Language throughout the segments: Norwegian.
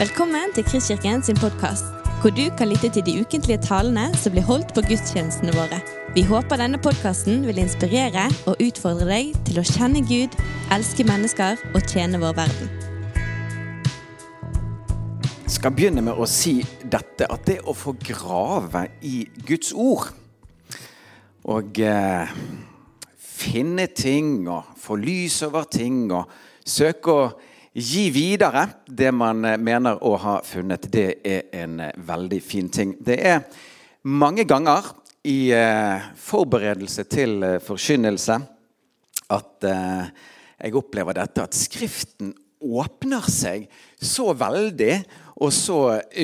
Velkommen til Kristkirken sin podkast, hvor du kan lytte til de ukentlige talene som blir holdt på gudstjenestene våre. Vi håper denne podkasten vil inspirere og utfordre deg til å kjenne Gud, elske mennesker og tjene vår verden. Jeg skal begynne med å si dette, at det å få grave i Guds ord og eh, finne ting og få lys over ting og søke å gi videre det man eh, mener å ha funnet, det er en eh, veldig fin ting. Det er mange ganger i eh, forberedelse til forkynnelse at jeg opplever dette at Skriften åpner seg så veldig og så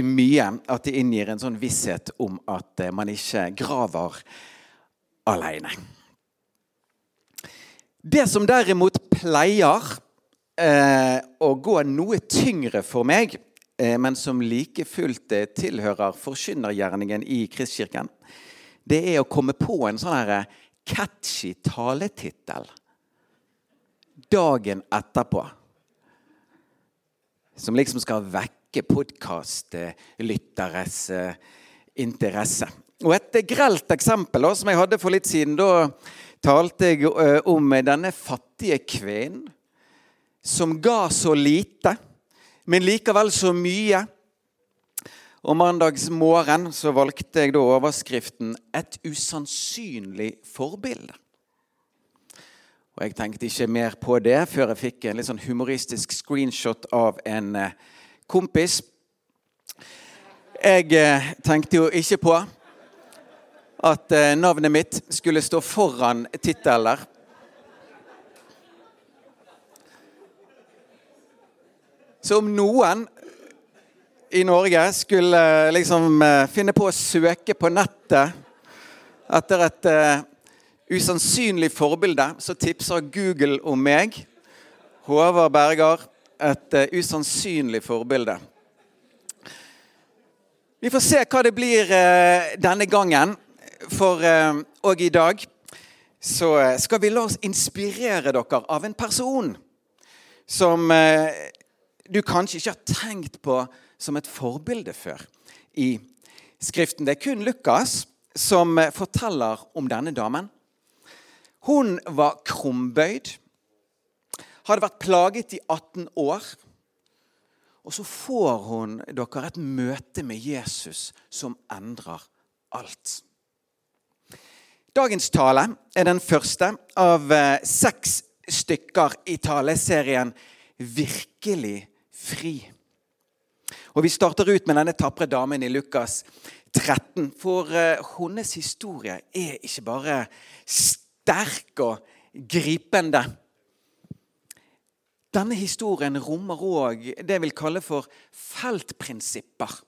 mye at det inngir en sånn visshet om at man ikke graver alene. Det som derimot pleier eh, å gå noe tyngre for meg, eh, men som like fullt eh, tilhører forkynnergjerningen i Kristkirken, det er å komme på en sånn her eh, catchy taletittel dagen etterpå. Som liksom skal vekke podkastlytteres eh, interesse. Og Et grelt eksempel som jeg hadde for litt siden, da talte jeg om denne fattige kvinnen som ga så lite, men likevel så mye. Og mandags morgen så valgte jeg da overskriften 'Et usannsynlig forbilde'. Og Jeg tenkte ikke mer på det før jeg fikk en litt sånn humoristisk screenshot av en eh, kompis. Jeg eh, tenkte jo ikke på at eh, navnet mitt skulle stå foran titler Så om noen i Norge skulle eh, liksom eh, finne på å søke på nettet etter et uh, usannsynlig forbilde, så tipser Google om meg, Håvard Berger, et uh, usannsynlig forbilde. Vi får se hva det blir denne gangen. For òg i dag så skal vi la oss inspirere dere av en person som du kanskje ikke har tenkt på som et forbilde før i Skriften. Det er kun Lukas som forteller om denne damen. Hun var krumbøyd, hadde vært plaget i 18 år. Og så får hun dere et møte med Jesus som endrer alt. Dagens tale er den første av eh, seks stykker i taleserien 'Virkelig fri. Og Vi starter ut med denne tapre damen i Lukas 13. For uh, hennes historie er ikke bare sterk og gripende. Denne historien rommer òg det jeg vil kalle for feltprinsipper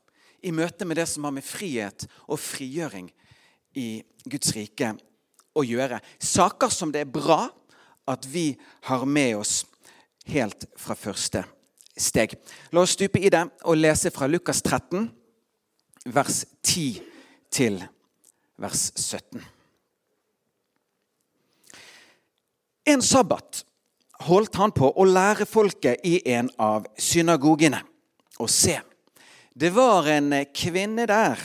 i møte med det som har med frihet og frigjøring i Guds rike å gjøre. Saker som det er bra at vi har med oss helt fra første steg. La oss stupe i det og lese fra Lukas 13, vers 10 til vers 17. En sabbat holdt han på å lære folket i en av synagogene. Og se, det var en kvinne der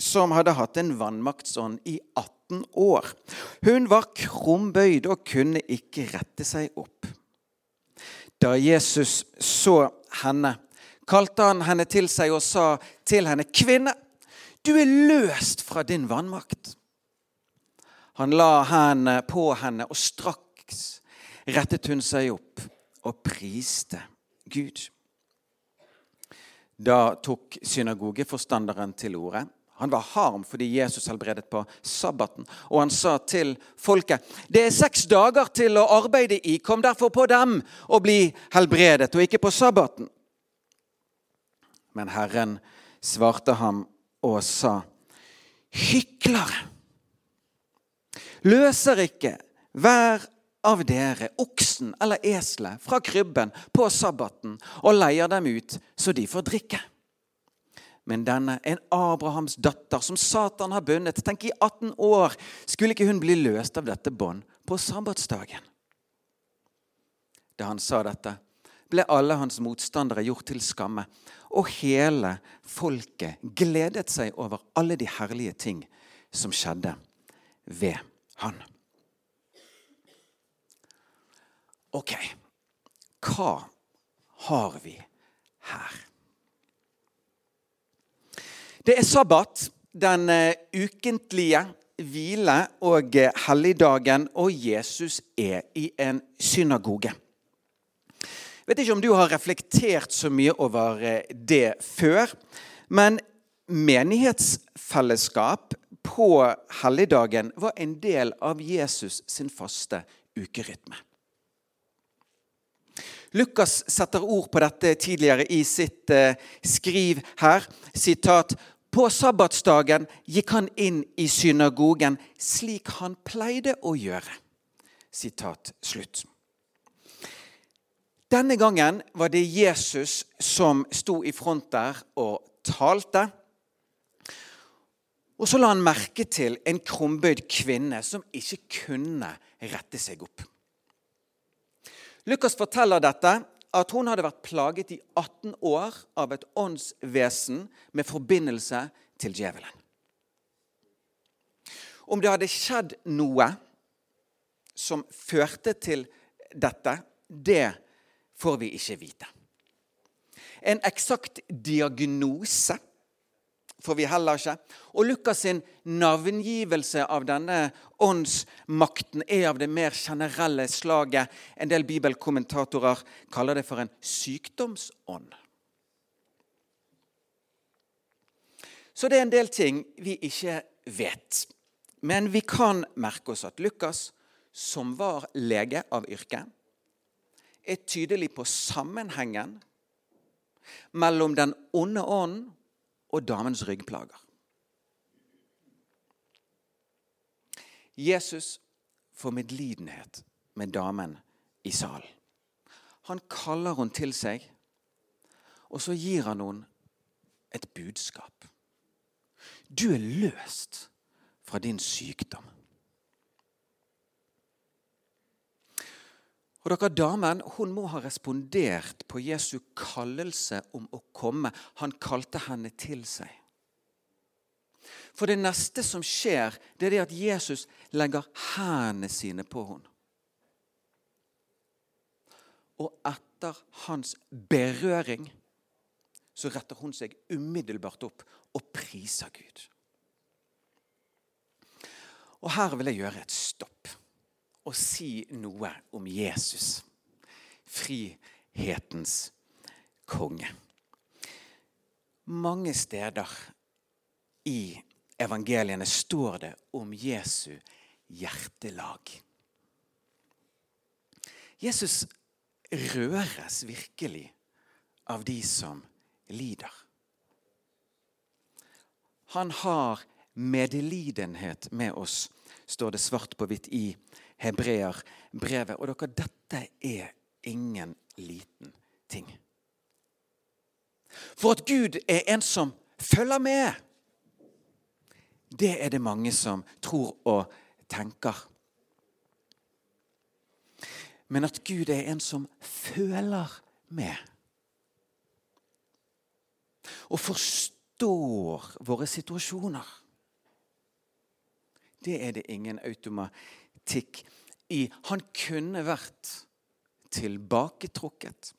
som hadde hatt en vannmaktsånd i 18 år. Hun var krumbøyd og kunne ikke rette seg opp. Da Jesus så henne, kalte han henne til seg og sa til henne, 'Kvinne, du er løst fra din vannmakt.' Han la hendene på henne, og straks rettet hun seg opp og priste Gud. Da tok synagogeforstanderen til orde. Han var harm fordi Jesus helbredet på sabbaten. Og han sa til folket det er seks dager til å arbeide i. Kom derfor på dem og bli helbredet, og ikke på sabbaten. Men Herren svarte ham og sa, hyklere, løser ikke hver av dere oksen eller eselet fra krybben på sabbaten og leier dem ut så de får drikke. Men denne, en Abrahams datter som Satan har bundet, tenk i 18 år, skulle ikke hun bli løst av dette bånd på sabbatsdagen? Da han sa dette, ble alle hans motstandere gjort til skamme, og hele folket gledet seg over alle de herlige ting som skjedde ved han. Ok, hva har vi her? Det er sabbat, den eh, ukentlige hvile og eh, helligdagen, og Jesus er i en synagoge. Jeg vet ikke om du har reflektert så mye over eh, det før, men menighetsfellesskap på helligdagen var en del av Jesus sin faste ukerytme. Lukas setter ord på dette tidligere i sitt skriv her. Sitat på sabbatsdagen gikk han inn i synagogen slik han pleide å gjøre. Sitat slutt. Denne gangen var det Jesus som sto i front der og talte. Og så la han merke til en krumbøyd kvinne som ikke kunne rette seg opp. Lukas forteller dette at hun hadde vært plaget i 18 år av et åndsvesen med forbindelse til djevelen. Om det hadde skjedd noe som førte til dette, det får vi ikke vite. En eksakt diagnose får vi heller ikke. Og Lukas sin navngivelse av denne åndsmakten er av det mer generelle slaget. En del bibelkommentatorer kaller det for en sykdomsånd. Så det er en del ting vi ikke vet. Men vi kan merke oss at Lukas, som var lege av yrke, er tydelig på sammenhengen mellom den onde ånden og damens ryggplager. Jesus får medlidenhet med damen i salen. Han kaller henne til seg, og så gir han henne et budskap. Du er løst fra din sykdom. Og dere Damen hun må ha respondert på Jesu kallelse om å komme. Han kalte henne til seg. For det neste som skjer, det er det at Jesus legger hendene sine på henne. Og etter hans berøring så retter hun seg umiddelbart opp og priser Gud. Og her vil jeg gjøre et stopp og si noe om Jesus, frihetens konge. Mange steder i evangeliene står det om Jesu hjertelag. Jesus røres virkelig av de som lider. Han har medlidenhet med oss, står det svart på hvitt i hebreerbrevet. Og dere, dette er ingen liten ting. For at Gud er en som følger med, det er det mange som tror og tenker. Men at Gud er en som føler med. Og forstår våre situasjoner. Det er det ingen automatikk i. Han kunne vært tilbaketrukket.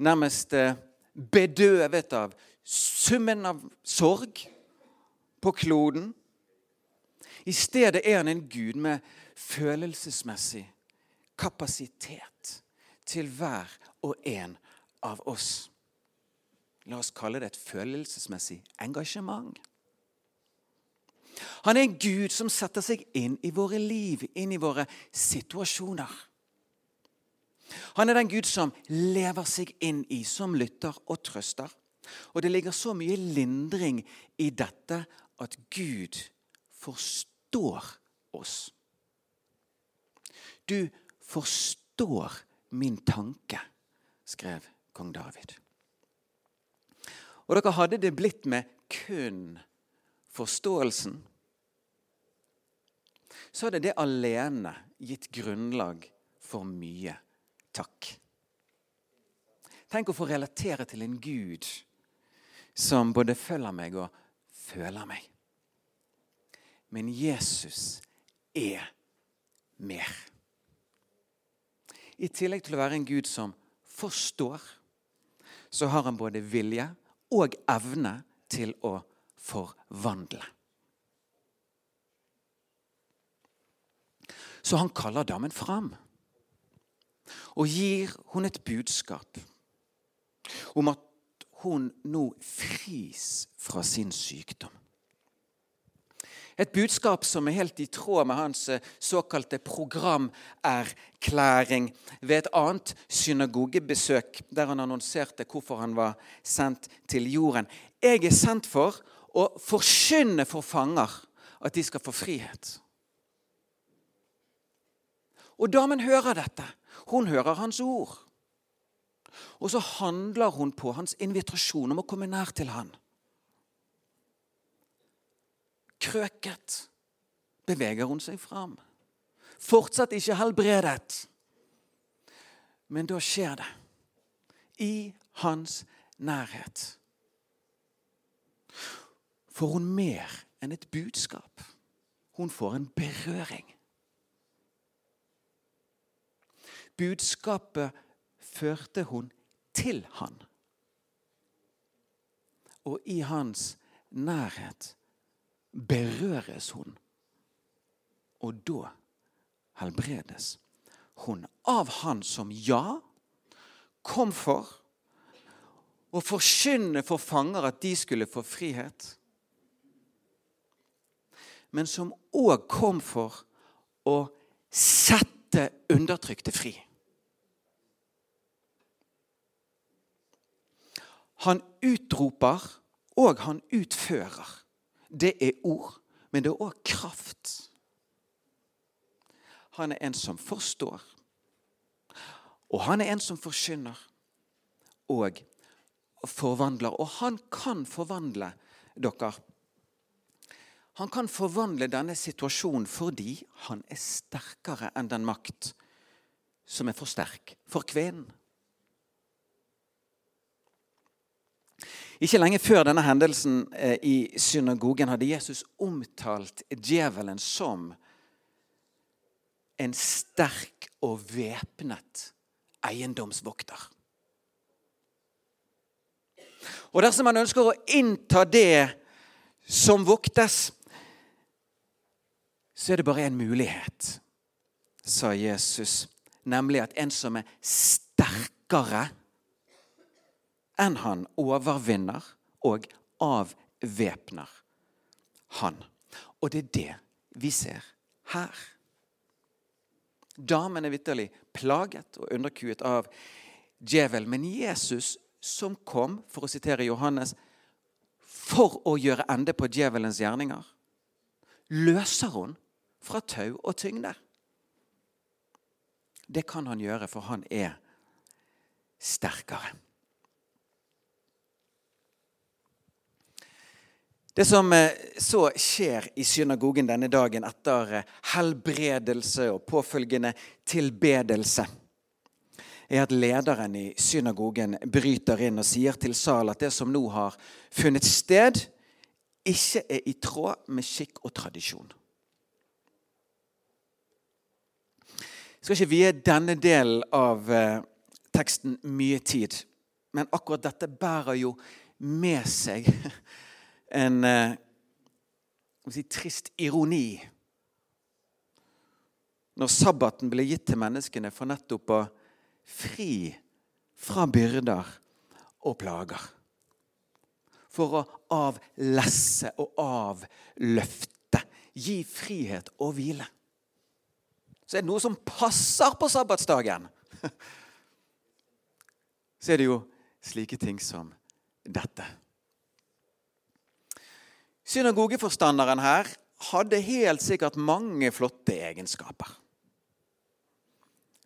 Nærmest eh, bedøvet av summen av sorg på kloden. I stedet er han en gud med følelsesmessig kapasitet til hver og en av oss. La oss kalle det et følelsesmessig engasjement. Han er en Gud som setter seg inn i våre liv, inn i våre situasjoner. Han er den Gud som lever seg inn i, som lytter og trøster. Og det ligger så mye lindring i dette at Gud forstår oss. Du forstår min tanke, skrev kong David. Og dere hadde det blitt med kun forståelsen, så hadde det alene gitt grunnlag for mye takk. Tenk å få relatere til en Gud som både følger meg og føler meg. Men Jesus er mer. I tillegg til å være en Gud som forstår, så har han både vilje og evne til å forvandle. Så han kaller damen fram og gir hun et budskap om at hun nå fris fra sin sykdom. Et budskap som er helt i tråd med hans eh, såkalte programerklæring ved et annet synagogebesøk, der han annonserte hvorfor han var sendt til jorden. Jeg er sendt for å forkynne for fanger at de skal få frihet. Og damen hører dette. Hun hører hans ord. Og så handler hun på hans invitasjon om å komme nær til han. Krøket beveger hun seg fram. Fortsatt ikke helbredet. Men da skjer det. I hans nærhet. Får hun mer enn et budskap. Hun får en berøring. Budskapet førte hun til han. Og i hans nærhet berøres hun. Og da helbredes hun av han som ja kom for å forkynne for fanger at de skulle få frihet, men som òg kom for å sette undertrykte fri. Han utroper, og han utfører. Det er ord, men det er òg kraft. Han er en som forstår, og han er en som forkynner og forvandler. Og han kan forvandle dere. Han kan forvandle denne situasjonen fordi han er sterkere enn den makt som er for sterk for kvinnen. Ikke lenge før denne hendelsen eh, i synagogen hadde Jesus omtalt djevelen som en sterk og væpnet eiendomsvokter. Og dersom man ønsker å innta det som voktes, så er det bare én mulighet, sa Jesus. Nemlig at en som er sterkere enn han overvinner og avvæpner han. Og det er det vi ser her. Damen er vitterlig plaget og underkuet av djevel, men Jesus som kom, for å sitere Johannes, for å gjøre ende på djevelens gjerninger, løser hun fra tau og tyngde. Det kan han gjøre, for han er sterkere. Det som eh, så skjer i synagogen denne dagen etter eh, helbredelse og påfølgende tilbedelse, er at lederen i synagogen bryter inn og sier til Sal at det som nå har funnet sted, ikke er i tråd med skikk og tradisjon. Jeg skal ikke vie denne delen av eh, teksten mye tid, men akkurat dette bærer jo med seg en eh, si, trist ironi når sabbaten ble gitt til menneskene for nettopp å fri fra byrder og plager. For å avlesse og avløfte. Gi frihet og hvile. Så er det noe som passer på sabbatsdagen. Så er det jo slike ting som dette. Synagogeforstanderen her hadde helt sikkert mange flotte egenskaper.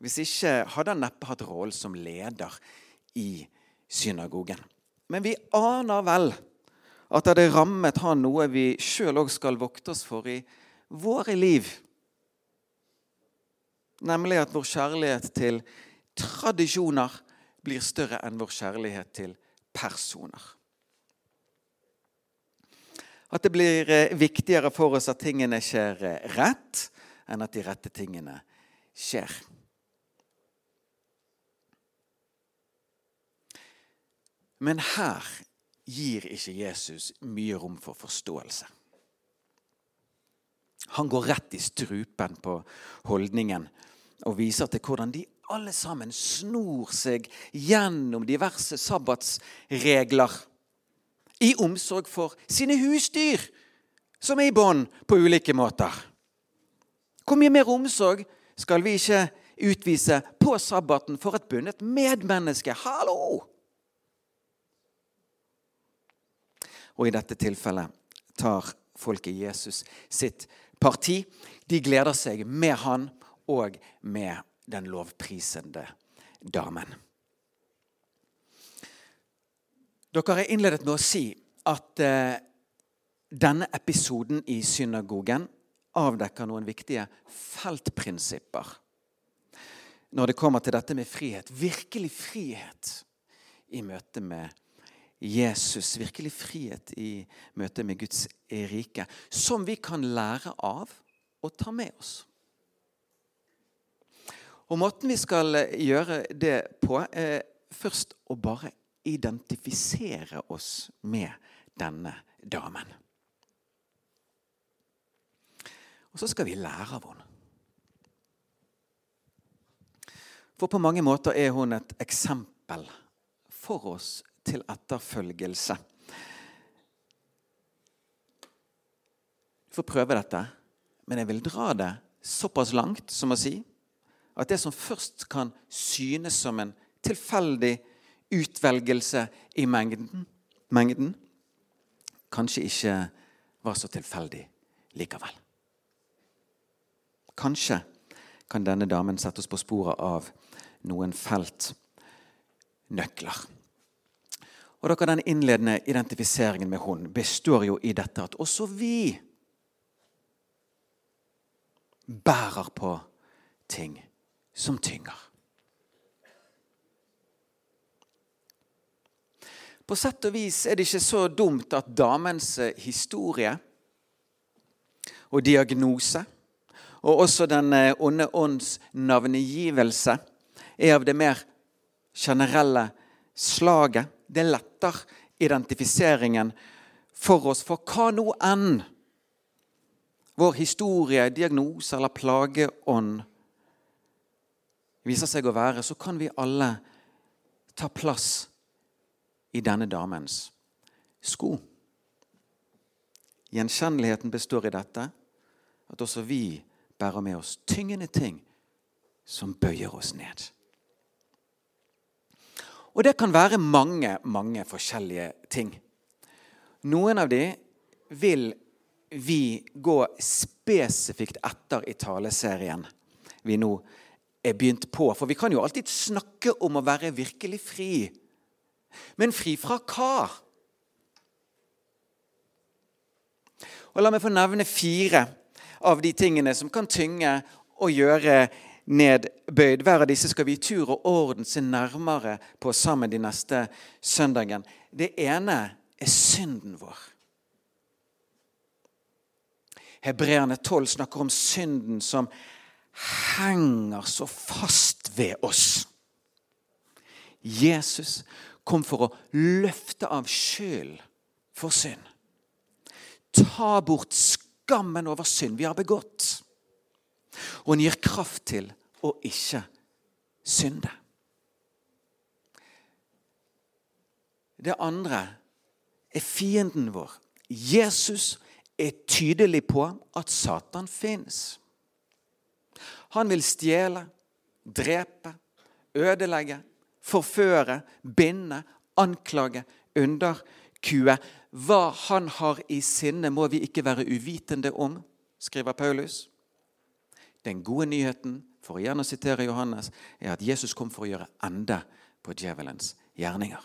Hvis ikke hadde han neppe hatt rollen som leder i synagogen. Men vi aner vel at det hadde rammet han noe vi sjøl òg skal vokte oss for i våre liv. Nemlig at vår kjærlighet til tradisjoner blir større enn vår kjærlighet til personer. At det blir eh, viktigere for oss at tingene skjer eh, rett, enn at de rette tingene skjer. Men her gir ikke Jesus mye rom for forståelse. Han går rett i strupen på holdningen og viser til hvordan de alle sammen snor seg gjennom diverse sabbatsregler i omsorg for sine husdyr, som er i bånd på ulike måter. Hvor mye mer omsorg skal vi ikke utvise på sabbaten for et bundet medmenneske? Hallo! Og i dette tilfellet tar folket Jesus sitt parti. De gleder seg med han og med den lovprisende damen. Dere har innledet med å si at eh, denne episoden i synagogen avdekker noen viktige feltprinsipper når det kommer til dette med frihet. Virkelig frihet i møte med Jesus. Virkelig frihet i møte med Guds rike. Som vi kan lære av og ta med oss. Og Måten vi skal eh, gjøre det på, er først å bare identifisere oss med denne damen. Og så skal vi lære av henne. For på mange måter er hun et eksempel for oss til etterfølgelse. Du får prøve dette, men jeg vil dra det såpass langt som å si at det som først kan synes som en tilfeldig utvelgelse i mengden, mengden kanskje ikke var så tilfeldig likevel. Kanskje kan denne damen sette oss på sporet av noen feltnøkler. Og dere, Den innledende identifiseringen med hun består jo i dette at også vi bærer på ting som tynger. På sett og vis er det ikke så dumt at damens eh, historie og diagnose, og også Den eh, onde ånds navngivelse, er av det mer generelle slaget. Det letter identifiseringen for oss, for hva nå enn vår historie, diagnose eller plageånd viser seg å være, så kan vi alle ta plass i denne damens sko. Gjenkjenneligheten består i dette at også vi bærer med oss tyngende ting som bøyer oss ned. Og det kan være mange, mange forskjellige ting. Noen av de vil vi gå spesifikt etter i taleserien vi nå er begynt på. For vi kan jo alltid snakke om å være virkelig fri. Men fri fra hva? Og La meg få nevne fire av de tingene som kan tynge og gjøre nedbøyd. Hver av disse skal vi i tur og orden se nærmere på sammen de neste søndagen. Det ene er synden vår. Hebreerne 12 snakker om synden som henger så fast ved oss. Jesus kom for å løfte av skyld for synd. Ta bort skammen over synd vi har begått. Og han gir kraft til å ikke synde. Det andre er fienden vår. Jesus er tydelig på at Satan fins. Han vil stjele, drepe, ødelegge, forføre, binde, anklage, underkue. Hva han har i sinne, må vi ikke være uvitende om, skriver Paulus. Den gode nyheten, for å å sitere Johannes, er at Jesus kom for å gjøre ende på djevelens gjerninger.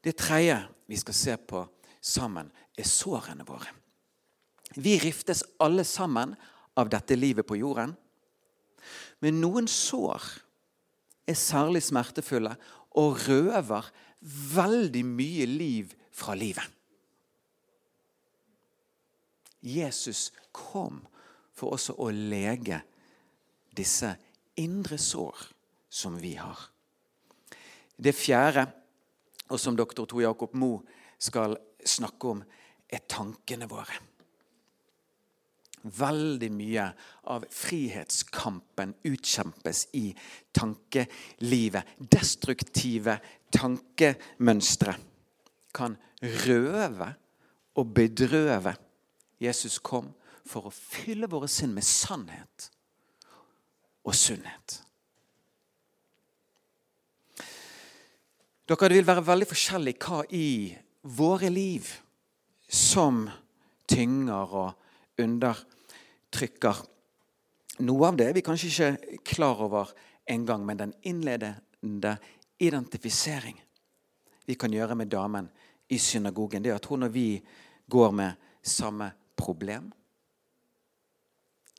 Det tredje vi skal se på sammen, er sårene våre. Vi riftes alle sammen av dette livet på jorden. Men noen sår er særlig smertefulle og røver veldig mye liv fra livet. Jesus kom for også å lege disse indre sår som vi har. Det fjerde, og som doktor Tor Jakob Moe skal snakke om, er tankene våre. Veldig mye av frihetskampen utkjempes i tankelivet. Destruktive tankemønstre kan røve og bedrøve. Jesus kom for å fylle våre sinn med sannhet og sunnhet. Dere, vil være veldig forskjellig hva i våre liv som tynger og undertrykker. Noe av det vi kanskje ikke klar over engang, men den innledende identifisering vi kan gjøre med damen i synagogen, det er at hun og vi går med samme problem.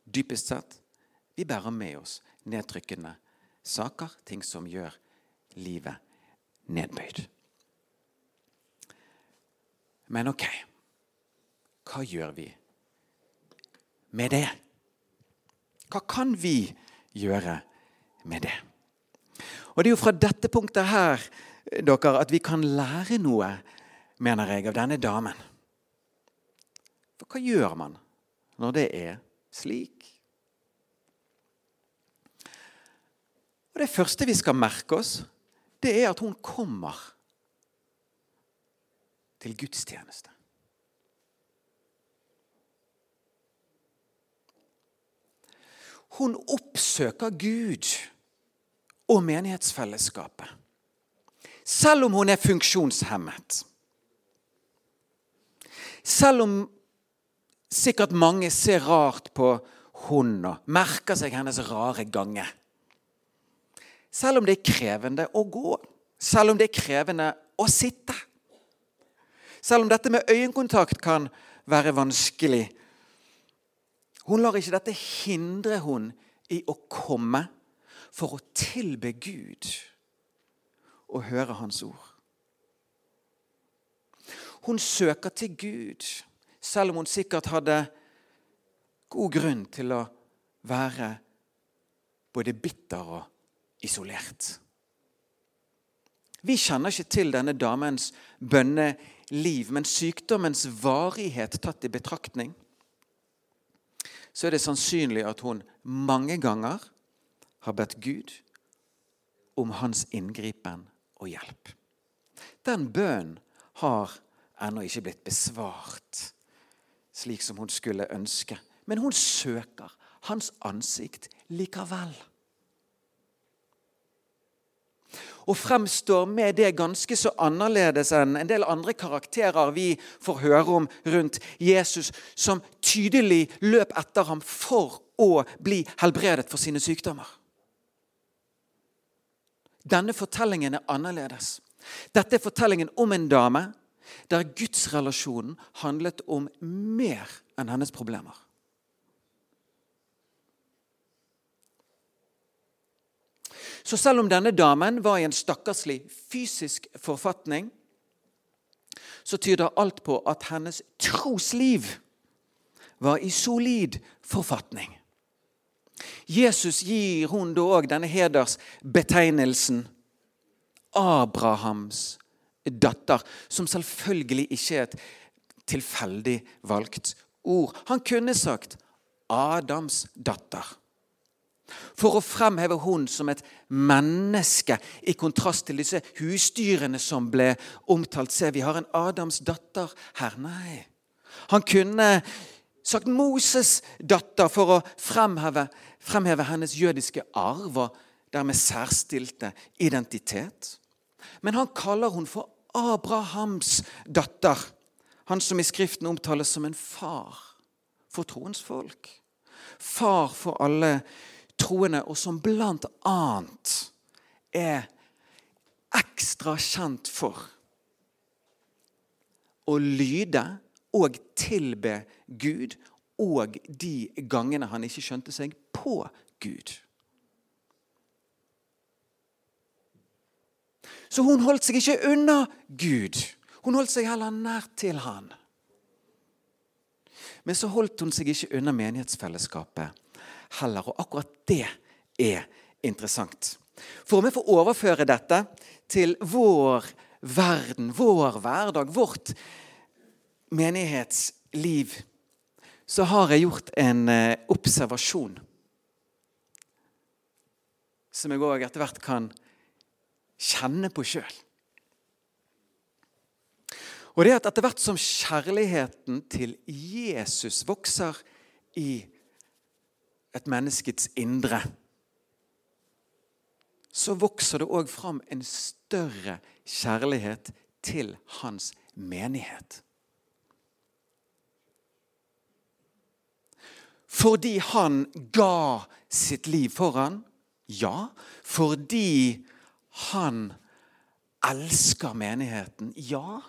Dypest sett vi bærer med oss nedtrykkende saker, ting som gjør livet nedbøyd. Men ok, hva gjør vi med det? Hva kan vi gjøre med det? Og Det er jo fra dette punktet her dere, at vi kan lære noe, mener jeg, av denne damen. For hva gjør man når det er slik? Og Det første vi skal merke oss, det er at hun kommer til gudstjeneste. Hun oppsøker Gud og menighetsfellesskapet. Selv om hun er funksjonshemmet. Selv om sikkert mange ser rart på hun og merker seg hennes rare gange. Selv om det er krevende å gå. Selv om det er krevende å sitte. Selv om dette med øyekontakt kan være vanskelig. Hun lar ikke dette hindre hun i å komme for å tilbe Gud og høre Hans ord. Hun søker til Gud, selv om hun sikkert hadde god grunn til å være både bitter og isolert. Vi kjenner ikke til denne damens bønneliv, men sykdommens varighet tatt i betraktning, så er det sannsynlig at hun mange ganger har bedt Gud om hans inngripen og hjelp. Den bønnen har ennå ikke blitt besvart slik som hun skulle ønske. Men hun søker hans ansikt likevel og fremstår med det ganske så annerledes enn en del andre karakterer vi får høre om rundt Jesus, som tydelig løp etter ham for å bli helbredet for sine sykdommer. Denne fortellingen er annerledes. Dette er fortellingen om en dame der gudsrelasjonen handlet om mer enn hennes problemer. Så selv om denne damen var i en stakkarslig fysisk forfatning, så tyder alt på at hennes trosliv var i solid forfatning. Jesus gir hun da òg denne hedersbetegnelsen Abrahams datter, som selvfølgelig ikke er et tilfeldig valgt ord. Han kunne sagt Adams datter for å fremheve hun som et menneske, i kontrast til disse husdyrene som ble omtalt. Se, vi har en Adams datter her. Nei. Han kunne sagt Moses' datter for å fremheve, fremheve hennes jødiske arv og dermed særstilte identitet. Men han kaller hun for Abrahams datter. Han som i Skriften omtales som en far for troens folk. Far for alle troende, og som blant annet er ekstra kjent for å lyde og tilbe Gud og de gangene han ikke skjønte seg på Gud. Så hun holdt seg ikke unna Gud. Hun holdt seg heller nær til han. Men så holdt hun seg ikke unna menighetsfellesskapet heller. Og akkurat det er interessant. For om jeg får overføre dette til vår verden, vår hverdag, vårt menighetsliv, så har jeg gjort en eh, observasjon som jeg òg etter hvert kan kjenne på sjøl. Og det at etter hvert som kjærligheten til Jesus vokser i et menneskets indre, så vokser det òg fram en større kjærlighet til hans menighet. Fordi han ga sitt liv for han, ja. Fordi han elsker menigheten, ja.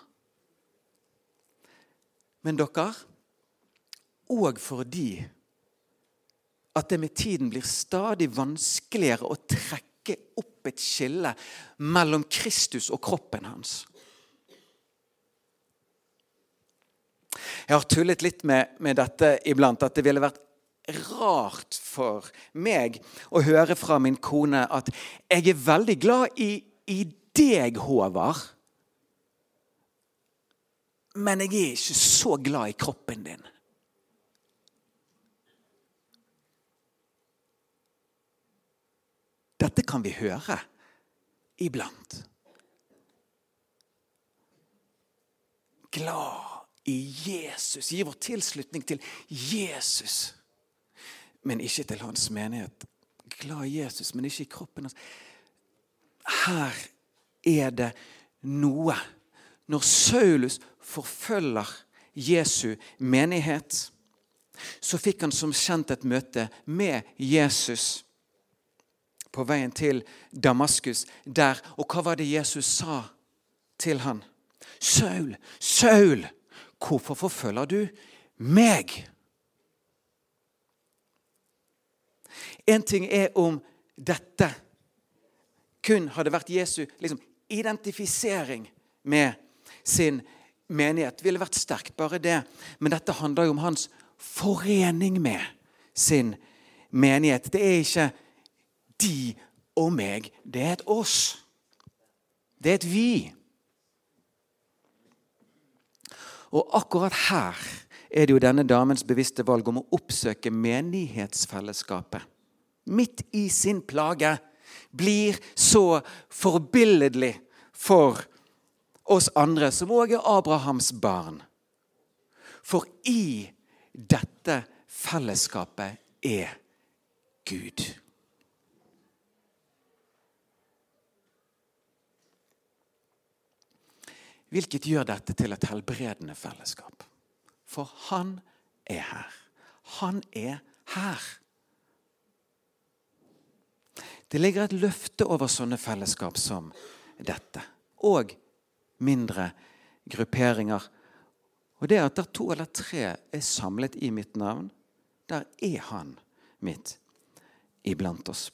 Men dere, og fordi at det med tiden blir stadig vanskeligere å trekke opp et skille mellom Kristus og kroppen hans. Jeg har tullet litt med, med dette iblant, at det ville vært rart for meg å høre fra min kone at 'jeg er veldig glad i, i deg, Håvard', men jeg er ikke så glad i kroppen din. Dette kan vi høre iblant. Glad i Jesus. Gi vår tilslutning til Jesus men ikke til hans menighet. Glad i Jesus, men ikke i kroppen hans. Her er det noe. Når Saulus forfølger Jesu menighet, så fikk han som kjent et møte med Jesus på veien til Damaskus der. Og hva var det Jesus sa til han? Saul, Saul, hvorfor forfølger du meg? En ting er om dette kun hadde vært Jesu liksom, identifisering med sin menighet. Ville vært sterkt, bare det. Men dette handler jo om hans forening med sin menighet. Det er ikke de og meg. Det er et oss. Det er et vi. Og akkurat her er det jo denne damens bevisste valg om å oppsøke menighetsfellesskapet midt i sin plage, blir så forbilledlig for oss andre, som òg er Abrahams barn. For i dette fellesskapet er Gud. Hvilket gjør dette til et helbredende fellesskap. For han er her. Han er her. Det ligger et løfte over sånne fellesskap som dette. Og mindre grupperinger. Og det at der to eller tre er samlet i mitt navn, der er han midt iblant oss.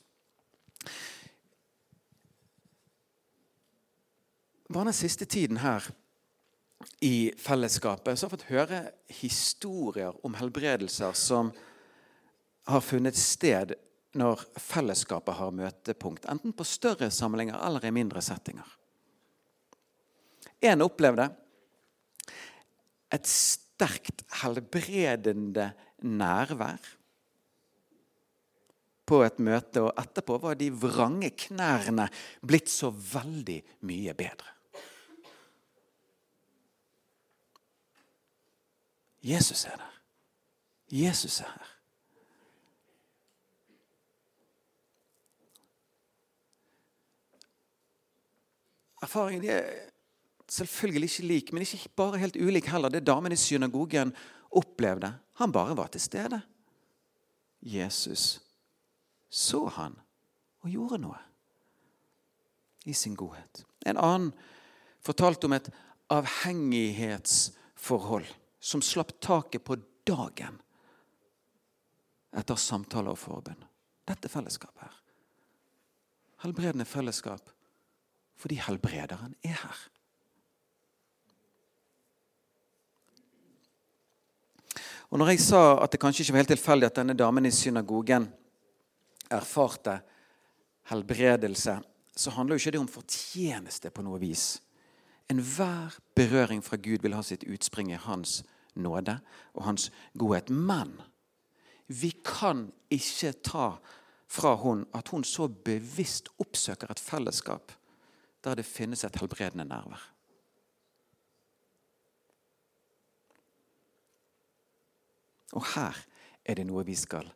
Bare den siste tiden her i fellesskapet så har jeg fått høre historier om helbredelser som har funnet sted når fellesskapet har møtepunkt, enten på større samlinger eller i mindre settinger. En opplevde et sterkt helbredende nærvær på et møte, og etterpå var de vrange knærne blitt så veldig mye bedre. Jesus er der. Jesus er her. Erfaringen er selvfølgelig ikke lik, men ikke bare helt ulik heller. Det damen i synagogen opplevde. Han bare var til stede. Jesus så han og gjorde noe i sin godhet. En annen fortalte om et avhengighetsforhold som slapp taket på dagen etter samtaler og forbønn. Dette fellesskapet her. Helbredende fellesskap Fordi helbrederen er her. Og når jeg sa at det kanskje ikke var helt tilfeldig at denne damen i synagogen erfarte helbredelse, så handler jo ikke det om fortjeneste på noe vis. Enhver berøring fra Gud vil ha sitt utspring i Hans nåde og Hans godhet. Men vi kan ikke ta fra hun at hun så bevisst oppsøker et fellesskap der det finnes et helbredende nærvær. Og her er det noe vi skal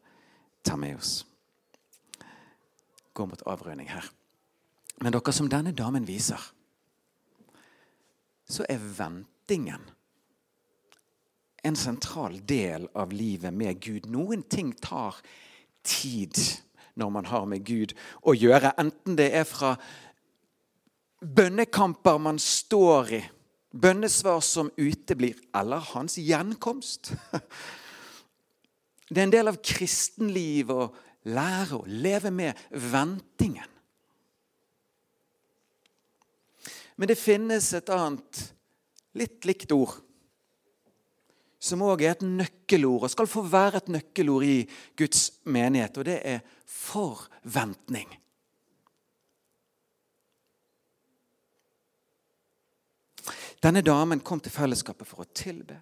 ta med oss. Gå mot avrunding her. Men dere, som denne damen viser, så er ventingen en sentral del av livet med Gud. Noen ting tar tid når man har med Gud å gjøre. Enten det er fra bønnekamper man står i, bønnesvar som uteblir, eller hans gjenkomst. Det er en del av kristenliv å lære å leve med ventingen. Men det finnes et annet, litt likt ord, som òg er et nøkkelord, og skal få være et nøkkelord i Guds menighet, og det er forventning. Denne damen kom til fellesskapet for å tilbe,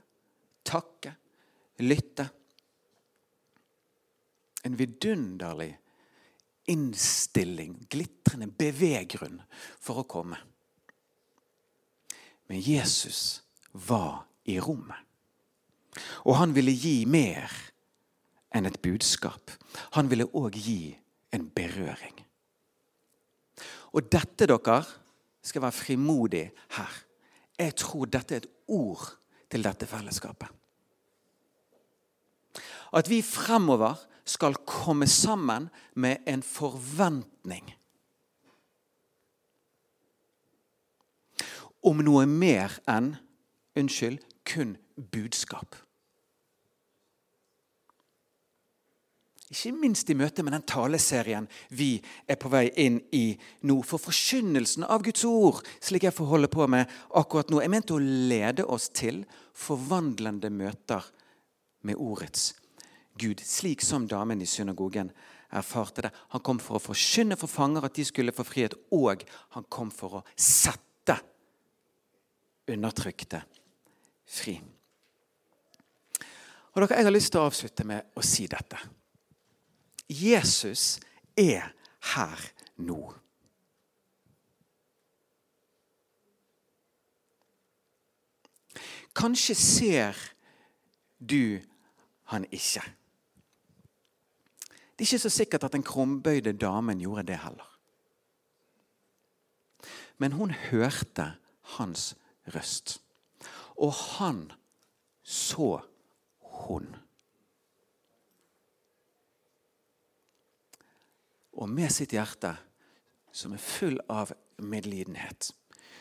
takke, lytte en vidunderlig innstilling, glitrende beveggrunn for å komme. Men Jesus var i rommet. Og han ville gi mer enn et budskap. Han ville òg gi en berøring. Og dette, dere, skal være frimodig her. Jeg tror dette er et ord til dette fellesskapet. At vi fremover skal komme sammen med en forventning om noe mer enn unnskyld, kun budskap. Ikke minst i møte med den taleserien vi er på vei inn i nå. For forkynnelsen av Guds ord, slik jeg får holde på med akkurat nå, er ment å lede oss til forvandlende møter med ordets Gud, slik som damen i synagogen erfarte det. Han kom for å forkynne for fanger at de skulle få frihet, og han kom for å sette undertrykte fri. Og dere, Jeg har lyst til å avslutte med å si dette. Jesus er her nå. Kanskje ser du han ikke. Det er ikke så sikkert at den krumbøyde damen gjorde det heller. Men hun hørte hans røst. Og han så hun. Og med sitt hjerte, som er full av medlidenhet,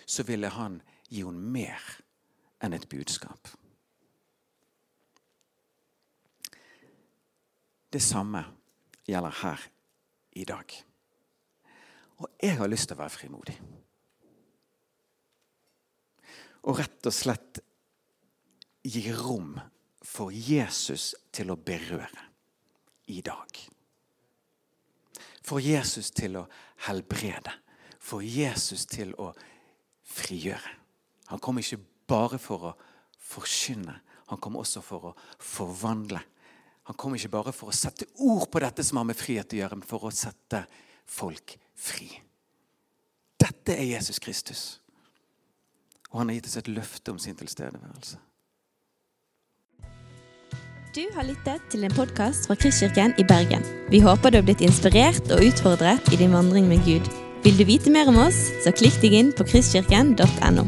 så ville han gi henne mer enn et budskap. Det samme gjelder her i dag. Og jeg har lyst til å være frimodig. Og rett og slett gi rom for Jesus til å berøre i dag. For Jesus til å helbrede. For Jesus til å frigjøre. Han kom ikke bare for å forkynne, han kom også for å forvandle. Han kom ikke bare for å sette ord på dette som har med frihet å gjøre, men for å sette folk fri. Dette er Jesus Kristus. Og han har gitt oss et løfte om sin tilstedeværelse. Du har lyttet til en podkast fra Kristkirken i Bergen. Vi håper du har blitt inspirert og utfordret i din vandring med Gud. Vil du vite mer om oss, så klikk deg inn på kristkirken.no.